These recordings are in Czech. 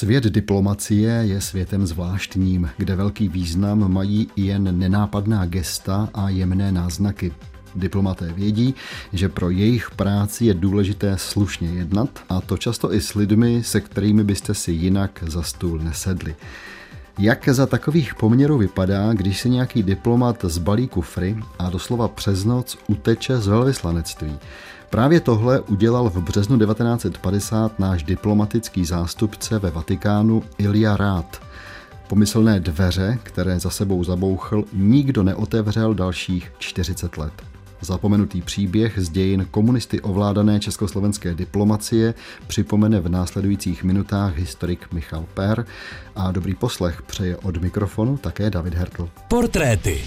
Svět diplomacie je světem zvláštním, kde velký význam mají jen nenápadná gesta a jemné náznaky. Diplomaté vědí, že pro jejich práci je důležité slušně jednat a to často i s lidmi, se kterými byste si jinak za stůl nesedli. Jak za takových poměrů vypadá, když se nějaký diplomat zbalí kufry a doslova přes noc uteče z velvyslanectví? Právě tohle udělal v březnu 1950 náš diplomatický zástupce ve Vatikánu Ilja Rád. Pomyslné dveře, které za sebou zabouchl, nikdo neotevřel dalších 40 let. Zapomenutý příběh z dějin komunisty ovládané československé diplomacie připomene v následujících minutách historik Michal Per a dobrý poslech přeje od mikrofonu také David Hertl. Portréty.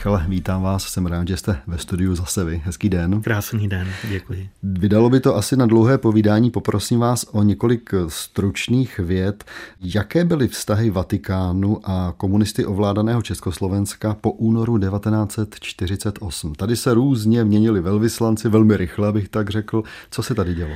Michale, vítám vás, jsem rád, že jste ve studiu zase vy. Hezký den. Krásný den, děkuji. Vydalo by to asi na dlouhé povídání, poprosím vás o několik stručných věd. Jaké byly vztahy Vatikánu a komunisty ovládaného Československa po únoru 1948? Tady se různě měnili velvyslanci, velmi rychle, abych tak řekl. Co se tady dělo?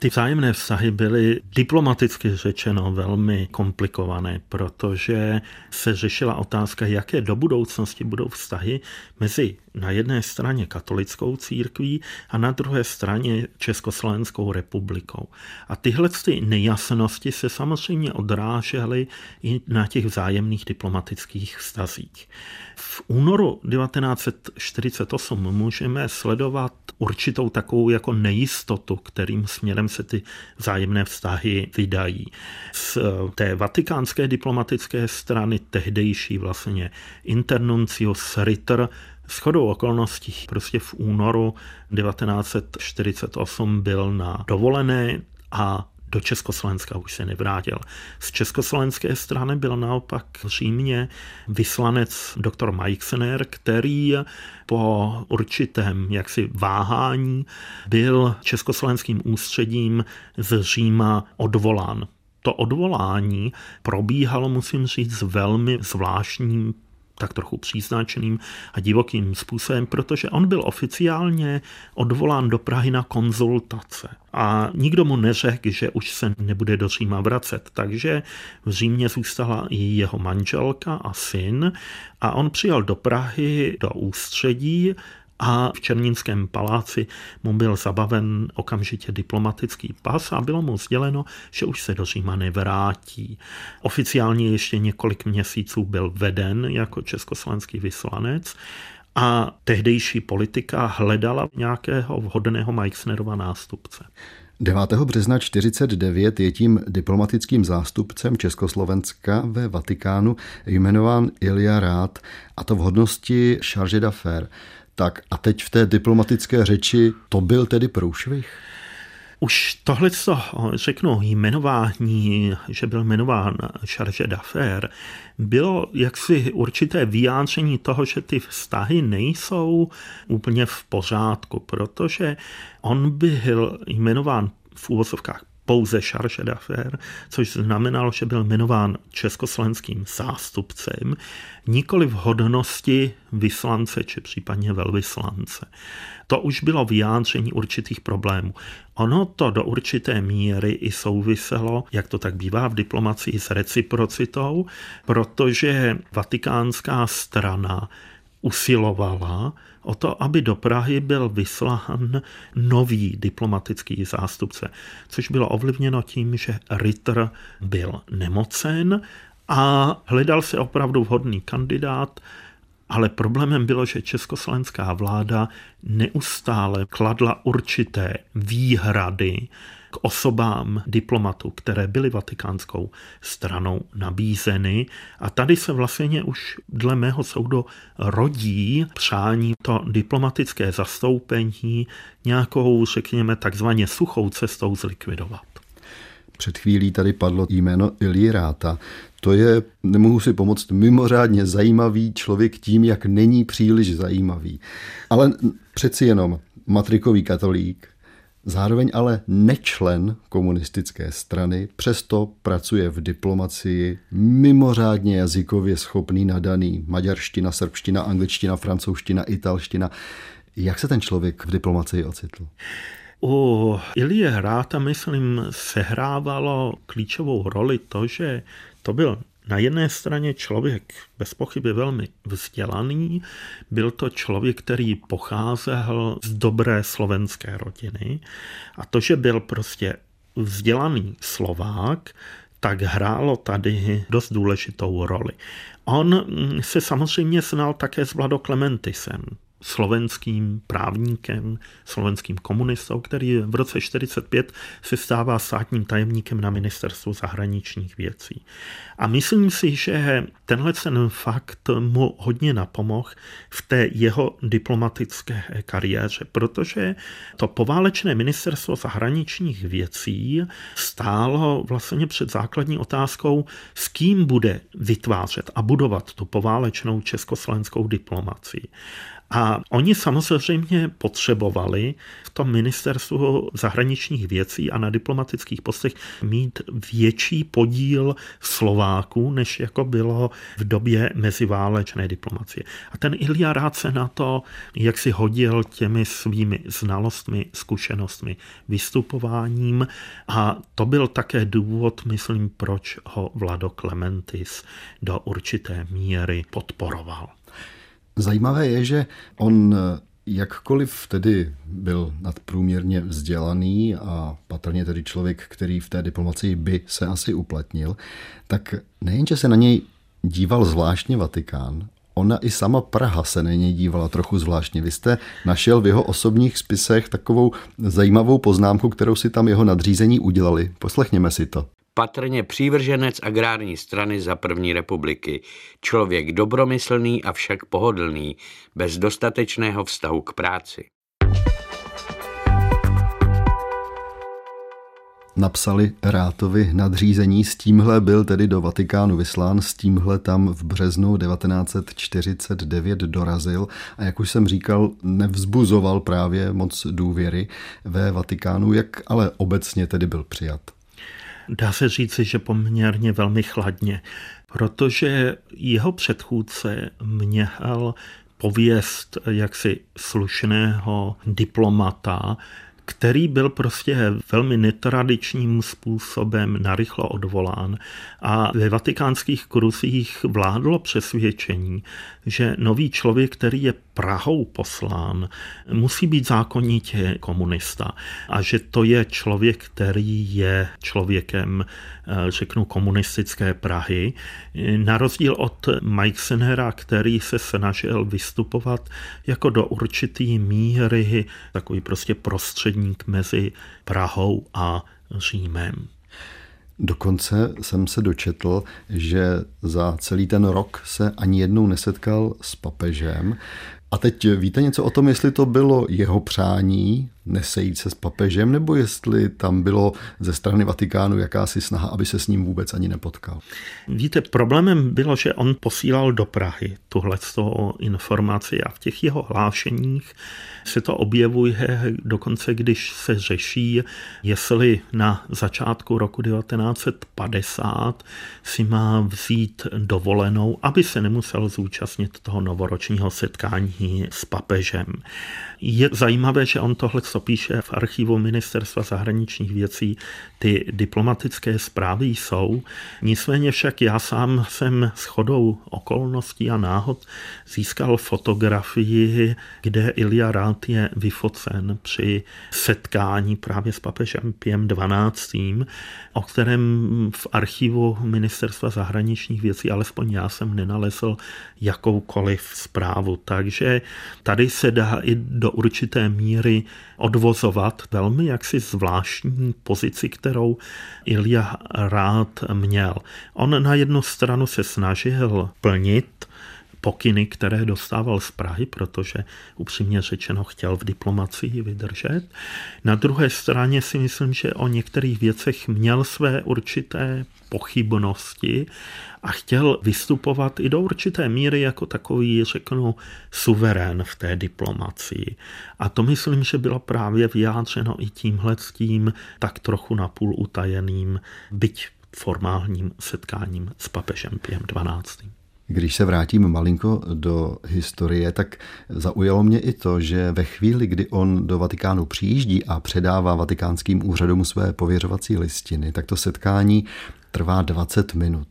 Ty vzájemné vztahy byly diplomaticky řečeno velmi komplikované, protože se řešila otázka, jaké do budoucnosti budou vztahy mezi na jedné straně katolickou církví a na druhé straně Československou republikou. A tyhle ty nejasnosti se samozřejmě odrážely i na těch vzájemných diplomatických vztazích. V únoru 1948 můžeme sledovat určitou takovou jako nejistotu, kterým směrem se ty vzájemné vztahy vydají. Z té vatikánské diplomatické strany tehdejší vlastně internuncius Ritter shodou okolností prostě v únoru 1948 byl na dovolené a do Československa už se nevrátil. Z československé strany byl naopak v Římě vyslanec doktor Meixner, který po určitém jaksi váhání byl československým ústředím z Říma odvolán. To odvolání probíhalo, musím říct, velmi zvláštním tak trochu příznačným a divokým způsobem, protože on byl oficiálně odvolán do Prahy na konzultace. A nikdo mu neřekl, že už se nebude do Říma vracet. Takže v Římě zůstala i jeho manželka a syn a on přijel do Prahy do ústředí a v Černínském paláci mu byl zabaven okamžitě diplomatický pas a bylo mu sděleno, že už se do Říma nevrátí. Oficiálně ještě několik měsíců byl veden jako československý vyslanec a tehdejší politika hledala nějakého vhodného Meixnerova nástupce. 9. března 49 je tím diplomatickým zástupcem Československa ve Vatikánu jmenován Ilja Rád, a to v hodnosti charge d'affaires. Tak a teď v té diplomatické řeči to byl tedy průšvih? Už tohle, co řeknu, jmenování, že byl jmenován charge d'affaires, bylo jaksi určité vyjádření toho, že ty vztahy nejsou úplně v pořádku, protože on byl jmenován v úvozovkách pouze charge d'affaires, což znamenalo, že byl jmenován československým zástupcem, nikoli v hodnosti vyslance či případně velvyslance. To už bylo vyjádření určitých problémů. Ono to do určité míry i souviselo, jak to tak bývá v diplomacii, s reciprocitou, protože vatikánská strana usilovala o to, aby do Prahy byl vyslán nový diplomatický zástupce, což bylo ovlivněno tím, že Ritter byl nemocen a hledal se opravdu vhodný kandidát, ale problémem bylo, že československá vláda neustále kladla určité výhrady k osobám diplomatů, které byly vatikánskou stranou nabízeny. A tady se vlastně už dle mého soudu rodí přání to diplomatické zastoupení nějakou, řekněme, takzvaně suchou cestou zlikvidovat. Před chvílí tady padlo jméno Ráta. To je, nemohu si pomoct, mimořádně zajímavý člověk tím, jak není příliš zajímavý. Ale přeci jenom matrikový katolík, Zároveň ale nečlen komunistické strany, přesto pracuje v diplomacii, mimořádně jazykově schopný, nadaný, maďarština, srbština, angličtina, francouzština, italština. Jak se ten člověk v diplomacii ocitl? U Ilie Hráta, myslím, sehrávalo klíčovou roli to, že to byl na jedné straně člověk bez pochyby velmi vzdělaný, byl to člověk, který pocházel z dobré slovenské rodiny a to, že byl prostě vzdělaný Slovák, tak hrálo tady dost důležitou roli. On se samozřejmě znal také s Vlado Klementisem, slovenským právníkem, slovenským komunistou, který v roce 1945 se stává státním tajemníkem na ministerstvu zahraničních věcí. A myslím si, že tenhle ten fakt mu hodně napomohl v té jeho diplomatické kariéře, protože to poválečné ministerstvo zahraničních věcí stálo vlastně před základní otázkou, s kým bude vytvářet a budovat tu poválečnou československou diplomacii. A oni samozřejmě potřebovali v tom ministerstvu zahraničních věcí a na diplomatických postech mít větší podíl Slováků, než jako bylo v době meziválečné diplomacie. A ten Ilja rád se na to, jak si hodil těmi svými znalostmi, zkušenostmi, vystupováním a to byl také důvod, myslím, proč ho Vlado Klementis do určité míry podporoval. Zajímavé je, že on jakkoliv tedy byl nadprůměrně vzdělaný a patrně tedy člověk, který v té diplomacii by se asi uplatnil, tak nejenže se na něj díval zvláštně Vatikán, ona i sama Praha se na něj dívala trochu zvláštně. Vy jste našel v jeho osobních spisech takovou zajímavou poznámku, kterou si tam jeho nadřízení udělali. Poslechněme si to patrně přívrženec agrární strany za první republiky, člověk dobromyslný a však pohodlný, bez dostatečného vztahu k práci. napsali Rátovi nadřízení. S tímhle byl tedy do Vatikánu vyslán, s tímhle tam v březnu 1949 dorazil a jak už jsem říkal, nevzbuzoval právě moc důvěry ve Vatikánu, jak ale obecně tedy byl přijat dá se říci, že poměrně velmi chladně, protože jeho předchůdce měl pověst jaksi slušného diplomata, který byl prostě velmi netradičním způsobem narychlo odvolán a ve vatikánských kruzích vládlo přesvědčení, že nový člověk, který je Prahou poslán, musí být zákonitě komunista a že to je člověk, který je člověkem, eh, řeknu, komunistické Prahy, na rozdíl od Mike Senera, který se snažil vystupovat jako do určitý míry takový prostě prostředník mezi Prahou a Římem. Dokonce jsem se dočetl, že za celý ten rok se ani jednou nesetkal s papežem. A teď víte něco o tom, jestli to bylo jeho přání nesejít se s papežem, nebo jestli tam bylo ze strany Vatikánu jakási snaha, aby se s ním vůbec ani nepotkal? Víte, problémem bylo, že on posílal do Prahy tuhle informaci a v těch jeho hlášeních se to objevuje dokonce, když se řeší, jestli na začátku roku 1950 si má vzít dovolenou, aby se nemusel zúčastnit toho novoročního setkání s papežem. Je zajímavé, že on tohle co píše v archivu Ministerstva zahraničních věcí, ty diplomatické zprávy jsou. Nicméně však já sám jsem s chodou okolností a náhod získal fotografii, kde Ilja Rád je vyfocen při setkání právě s papežem Piem 12., o kterém v archivu Ministerstva zahraničních věcí alespoň já jsem nenalezl jakoukoliv zprávu. Takže tady se dá i do určité míry odvozovat velmi jaksi zvláštní pozici, kterou Ilja rád měl. On na jednu stranu se snažil plnit pokyny, které dostával z Prahy, protože upřímně řečeno chtěl v diplomacii vydržet. Na druhé straně si myslím, že o některých věcech měl své určité pochybnosti a chtěl vystupovat i do určité míry jako takový, řeknu, suverén v té diplomacii. A to myslím, že bylo právě vyjádřeno i tímhle s tím tak trochu napůl utajeným, byť formálním setkáním s papežem Piem 12. Když se vrátím malinko do historie, tak zaujalo mě i to, že ve chvíli, kdy on do Vatikánu přijíždí a předává vatikánským úřadům své pověřovací listiny, tak to setkání trvá 20 minut.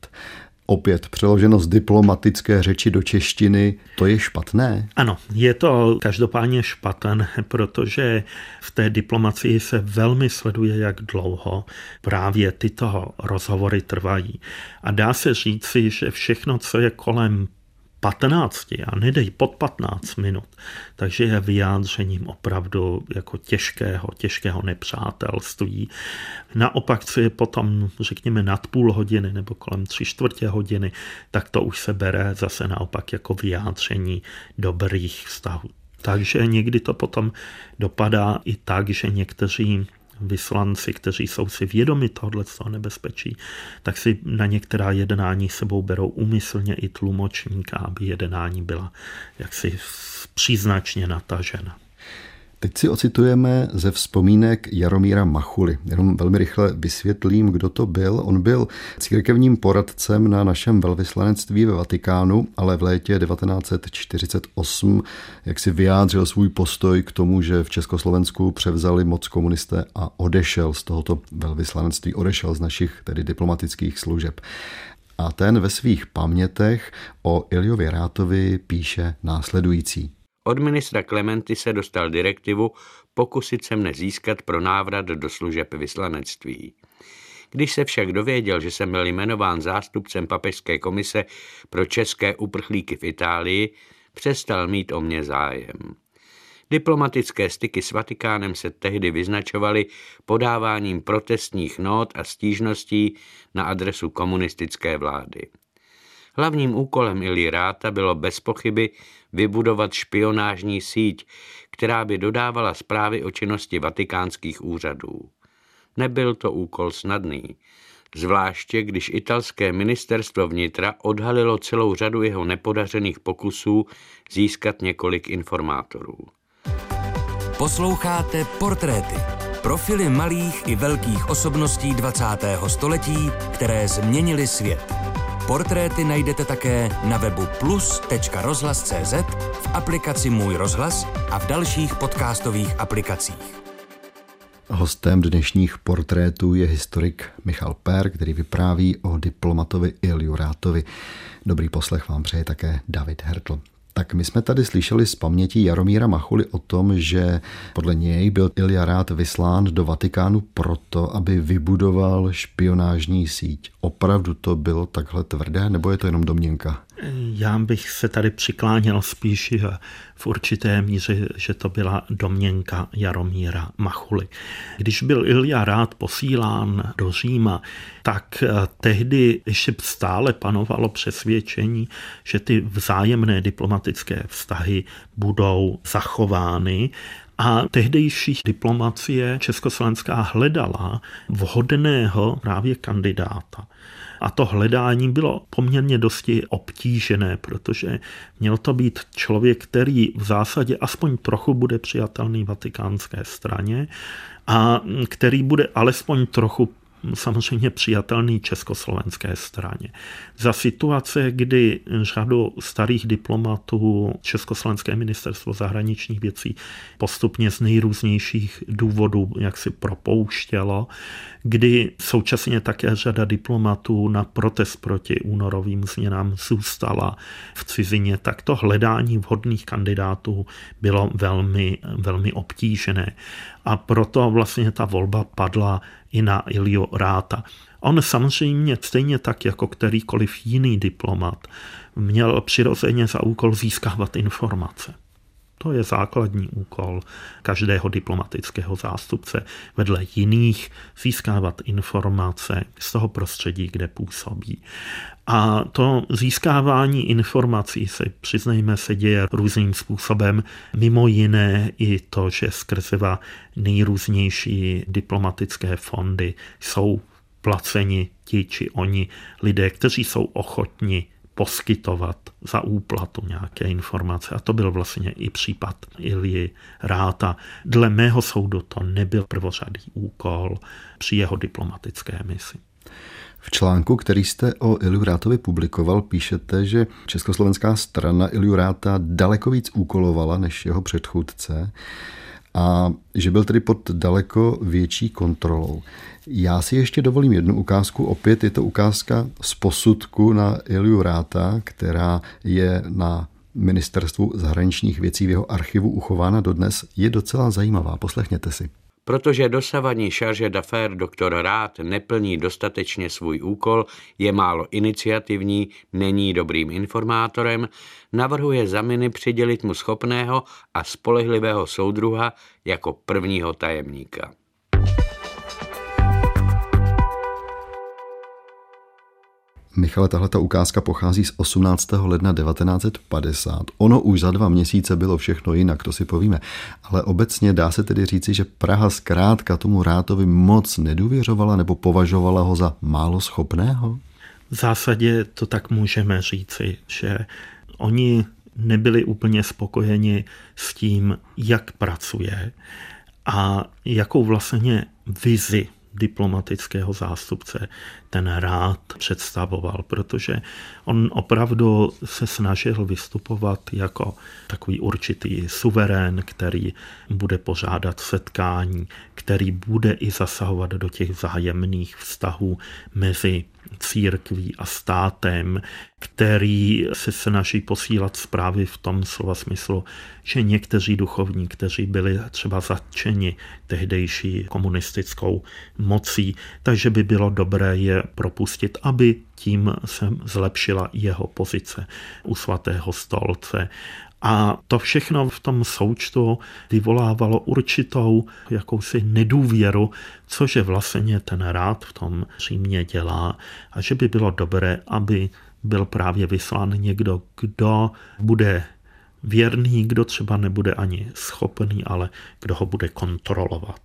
Opět přeloženo z diplomatické řeči do češtiny, to je špatné? Ano, je to každopádně špatné, protože v té diplomacii se velmi sleduje, jak dlouho právě tyto rozhovory trvají. A dá se říci, že všechno, co je kolem 15 a nedej pod 15 minut, takže je vyjádřením opravdu jako těžkého, těžkého nepřátelství. Naopak, co je potom, řekněme, nad půl hodiny nebo kolem tři čtvrtě hodiny, tak to už se bere zase naopak jako vyjádření dobrých vztahů. Takže někdy to potom dopadá i tak, že někteří vyslanci, kteří jsou si vědomi tohoto nebezpečí, tak si na některá jednání sebou berou úmyslně i tlumočníka, aby jednání byla jaksi příznačně natažena. Teď si ocitujeme ze vzpomínek Jaromíra Machuly. Jenom velmi rychle vysvětlím, kdo to byl. On byl církevním poradcem na našem velvyslanectví ve Vatikánu, ale v létě 1948 jak si vyjádřil svůj postoj k tomu, že v Československu převzali moc komunisté a odešel z tohoto velvyslanectví, odešel z našich tedy diplomatických služeb. A ten ve svých pamětech o Iliovi Rátovi píše následující. Od ministra Klementy se dostal direktivu pokusit se mne získat pro návrat do služeb vyslanectví. Když se však dověděl, že jsem byl jmenován zástupcem papežské komise pro české uprchlíky v Itálii, přestal mít o mě zájem. Diplomatické styky s Vatikánem se tehdy vyznačovaly podáváním protestních nót a stížností na adresu komunistické vlády. Hlavním úkolem Ili Ráta bylo bez pochyby vybudovat špionážní síť, která by dodávala zprávy o činnosti vatikánských úřadů. Nebyl to úkol snadný, zvláště když italské ministerstvo vnitra odhalilo celou řadu jeho nepodařených pokusů získat několik informátorů. Posloucháte portréty. Profily malých i velkých osobností 20. století, které změnily svět. Portréty najdete také na webu plus.rozhlas.cz, v aplikaci Můj rozhlas a v dalších podcastových aplikacích. Hostem dnešních portrétů je historik Michal Per, který vypráví o diplomatovi Iliu Rátovi. Dobrý poslech vám přeje také David Hertl. Tak my jsme tady slyšeli z paměti Jaromíra Machuly o tom, že podle něj byl Ilja Rád vyslán do Vatikánu proto, aby vybudoval špionážní síť. Opravdu to bylo takhle tvrdé, nebo je to jenom domněnka? Já bych se tady přikláněl spíš v určité míře, že to byla domněnka Jaromíra Machuly. Když byl Ilja Rád posílán do Říma, tak eh, tehdy ještě stále panovalo přesvědčení, že ty vzájemné diplomatické vztahy budou zachovány a tehdejší diplomacie československá hledala vhodného právě kandidáta. A to hledání bylo poměrně dosti obtížené, protože měl to být člověk, který v zásadě aspoň trochu bude přijatelný vatikánské straně a který bude alespoň trochu samozřejmě přijatelný československé straně. Za situace, kdy řadu starých diplomatů Československé ministerstvo zahraničních věcí postupně z nejrůznějších důvodů jak si propouštělo, kdy současně také řada diplomatů na protest proti únorovým změnám zůstala v cizině, tak to hledání vhodných kandidátů bylo velmi, velmi obtížené. A proto vlastně ta volba padla i na Ilio Ráta. On samozřejmě stejně tak jako kterýkoliv jiný diplomat měl přirozeně za úkol získávat informace. To je základní úkol každého diplomatického zástupce vedle jiných získávat informace z toho prostředí, kde působí. A to získávání informací se, přiznejme se, děje různým způsobem. Mimo jiné i to, že skrze nejrůznější diplomatické fondy jsou placeni ti či oni lidé, kteří jsou ochotni poskytovat za úplatu nějaké informace. A to byl vlastně i případ Ilji Ráta. Dle mého soudu to nebyl prvořadý úkol při jeho diplomatické misi. V článku, který jste o Iliu Rátovi publikoval, píšete, že československá strana Iliu Ráta daleko víc úkolovala než jeho předchůdce a že byl tedy pod daleko větší kontrolou. Já si ještě dovolím jednu ukázku. Opět je to ukázka z posudku na Iliu Ráta, která je na ministerstvu zahraničních věcí v jeho archivu uchována dodnes. Je docela zajímavá, poslechněte si. Protože dosavadní šarže d'affaires doktor Rád neplní dostatečně svůj úkol, je málo iniciativní, není dobrým informátorem, navrhuje zaminy přidělit mu schopného a spolehlivého soudruha jako prvního tajemníka. Michale, tahle ta ukázka pochází z 18. ledna 1950. Ono už za dva měsíce bylo všechno jinak, to si povíme. Ale obecně dá se tedy říci, že Praha zkrátka tomu Rátovi moc nedůvěřovala nebo považovala ho za málo schopného? V zásadě to tak můžeme říci, že oni nebyli úplně spokojeni s tím, jak pracuje a jakou vlastně vizi diplomatického zástupce ten rád představoval, protože on opravdu se snažil vystupovat jako takový určitý suverén, který bude pořádat setkání, který bude i zasahovat do těch vzájemných vztahů mezi církví a státem, který se snaží posílat zprávy v tom slova smyslu, že někteří duchovní, kteří byli třeba zatčeni tehdejší komunistickou mocí, takže by bylo dobré je propustit, aby tím se zlepšila jeho pozice u svatého stolce. A to všechno v tom součtu vyvolávalo určitou jakousi nedůvěru, což je vlastně ten rád v tom Římě dělá a že by bylo dobré, aby byl právě vyslán někdo, kdo bude věrný, kdo třeba nebude ani schopný, ale kdo ho bude kontrolovat.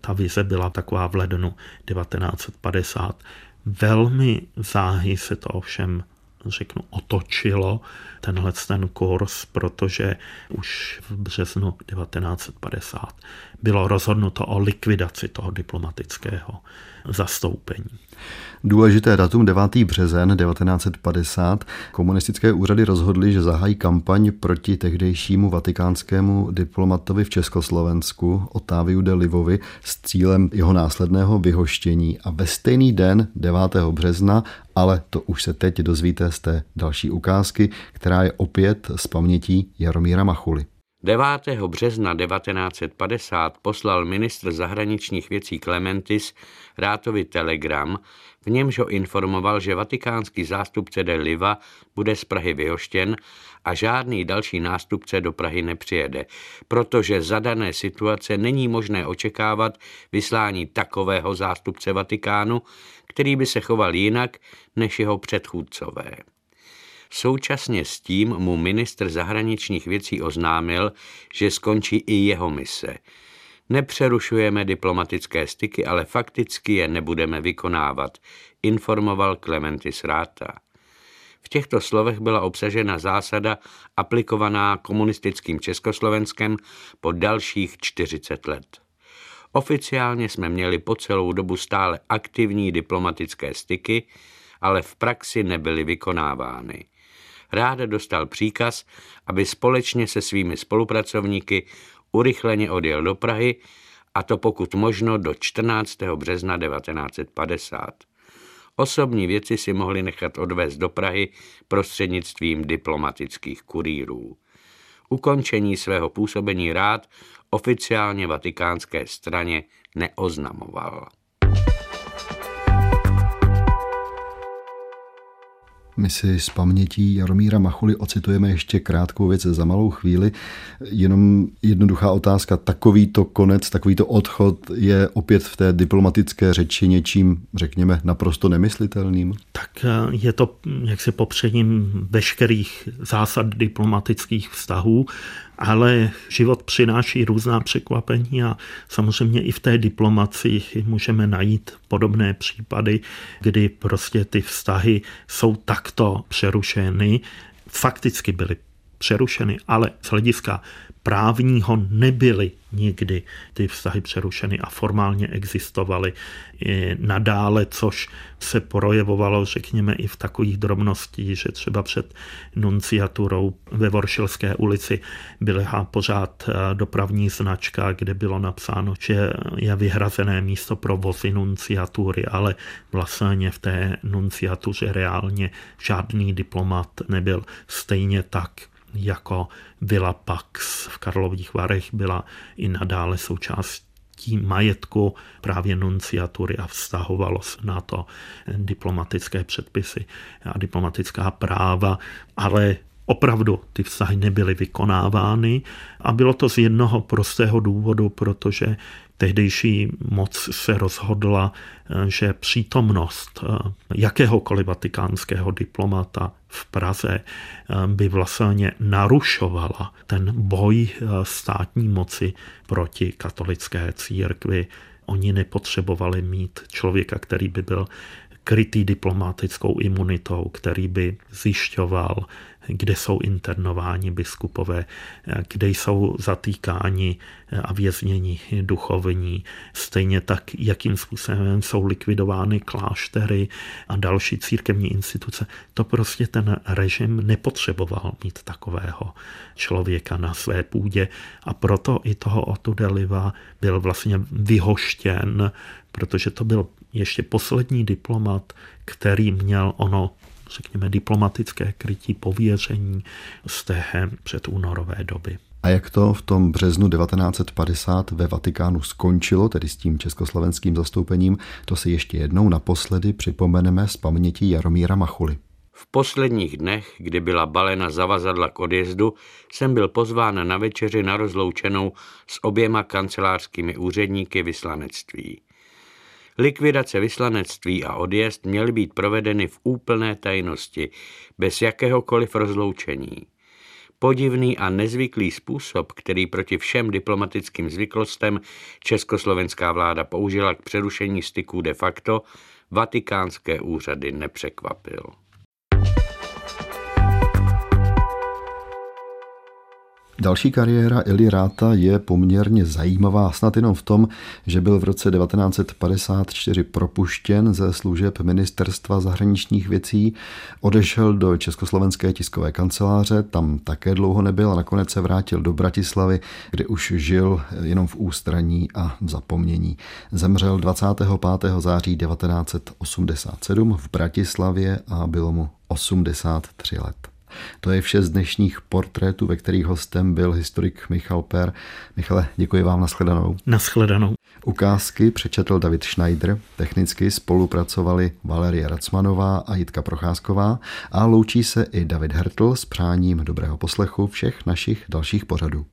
Ta vize byla taková v lednu 1950. Velmi záhy se to ovšem řeknu, otočilo tenhle ten kurz, protože už v březnu 1950 bylo rozhodnuto o likvidaci toho diplomatického zastoupení. Důležité datum 9. březen 1950 komunistické úřady rozhodly, že zahají kampaň proti tehdejšímu vatikánskému diplomatovi v Československu Otáviu de Livovi s cílem jeho následného vyhoštění. A ve stejný den 9. března, ale to už se teď dozvíte z té další ukázky, která je opět z pamětí Jaromíra Machuly. 9. března 1950 poslal ministr zahraničních věcí Clementis Rátovi telegram, v němž ho informoval, že vatikánský zástupce de Liva bude z Prahy vyhoštěn a žádný další nástupce do Prahy nepřijede, protože za dané situace není možné očekávat vyslání takového zástupce Vatikánu, který by se choval jinak než jeho předchůdcové. Současně s tím mu ministr zahraničních věcí oznámil, že skončí i jeho mise. Nepřerušujeme diplomatické styky, ale fakticky je nebudeme vykonávat, informoval Clementis Ráta. V těchto slovech byla obsažena zásada aplikovaná komunistickým Československem po dalších 40 let. Oficiálně jsme měli po celou dobu stále aktivní diplomatické styky, ale v praxi nebyly vykonávány. Ráda dostal příkaz, aby společně se svými spolupracovníky urychleně odjel do Prahy, a to pokud možno do 14. března 1950. Osobní věci si mohli nechat odvést do Prahy prostřednictvím diplomatických kurýrů. Ukončení svého působení rád oficiálně vatikánské straně neoznamoval. My si z pamětí Jaromíra Machuly ocitujeme ještě krátkou věc za malou chvíli. Jenom jednoduchá otázka. Takovýto konec, takovýto odchod je opět v té diplomatické řeči něčím, řekněme, naprosto nemyslitelným? Tak eh, je to jaksi popředím veškerých zásad diplomatických vztahů ale život přináší různá překvapení a samozřejmě i v té diplomaci můžeme najít podobné případy, kdy prostě ty vztahy jsou takto přerušeny. Fakticky byly přerušeny, ale z hlediska právního nebyly nikdy ty vztahy přerušeny a formálně existovaly nadále, což se projevovalo, řekněme, i v takových drobnostích, že třeba před nunciaturou ve Voršilské ulici byla pořád eh, dopravní značka, kde bylo napsáno, že je vyhrazené místo pro vozy nunciatury, ale vlastně v té nunciatuře reálně žádný diplomat nebyl. Stejně tak jako Villa Pax v Karlových Varech byla i nadále součástí majetku právě nunciatury a vztahovalo se na to diplomatické předpisy a diplomatická práva, ale opravdu ty vztahy nebyly vykonávány a bylo to z jednoho prostého důvodu, protože tehdejší moc se rozhodla, že přítomnost jakéhokoliv vatikánského diplomata v Praze by vlastně narušovala ten boj státní moci proti katolické církvi. Oni nepotřebovali mít člověka, který by byl krytý diplomatickou imunitou, který by zjišťoval, kde jsou internováni biskupové, kde jsou zatýkáni a vězněni duchovní, stejně tak, jakým způsobem jsou likvidovány kláštery a další církevní instituce. To prostě ten režim nepotřeboval mít takového člověka na své půdě a proto i toho Otudeliva byl vlastně vyhoštěn, protože to byl ještě poslední diplomat, který měl ono řekněme, diplomatické krytí pověření z té předúnorové doby. A jak to v tom březnu 1950 ve Vatikánu skončilo, tedy s tím československým zastoupením, to si ještě jednou naposledy připomeneme z paměti Jaromíra Machuly. V posledních dnech, kdy byla balena zavazadla k odjezdu, jsem byl pozván na večeři na rozloučenou s oběma kancelářskými úředníky vyslanectví. Likvidace vyslanectví a odjezd měly být provedeny v úplné tajnosti, bez jakéhokoliv rozloučení. Podivný a nezvyklý způsob, který proti všem diplomatickým zvyklostem československá vláda použila k přerušení styků de facto, vatikánské úřady nepřekvapil. Další kariéra Eli Ráta je poměrně zajímavá, snad jenom v tom, že byl v roce 1954 propuštěn ze služeb ministerstva zahraničních věcí, odešel do Československé tiskové kanceláře, tam také dlouho nebyl a nakonec se vrátil do Bratislavy, kde už žil jenom v ústraní a v zapomnění. Zemřel 25. září 1987 v Bratislavě a bylo mu 83 let. To je vše z dnešních portrétů, ve kterých hostem byl historik Michal Per. Michale, děkuji vám, nashledanou. Nashledanou. Ukázky přečetl David Schneider, technicky spolupracovali Valerie Racmanová a Jitka Procházková a loučí se i David Hertl s přáním dobrého poslechu všech našich dalších pořadů.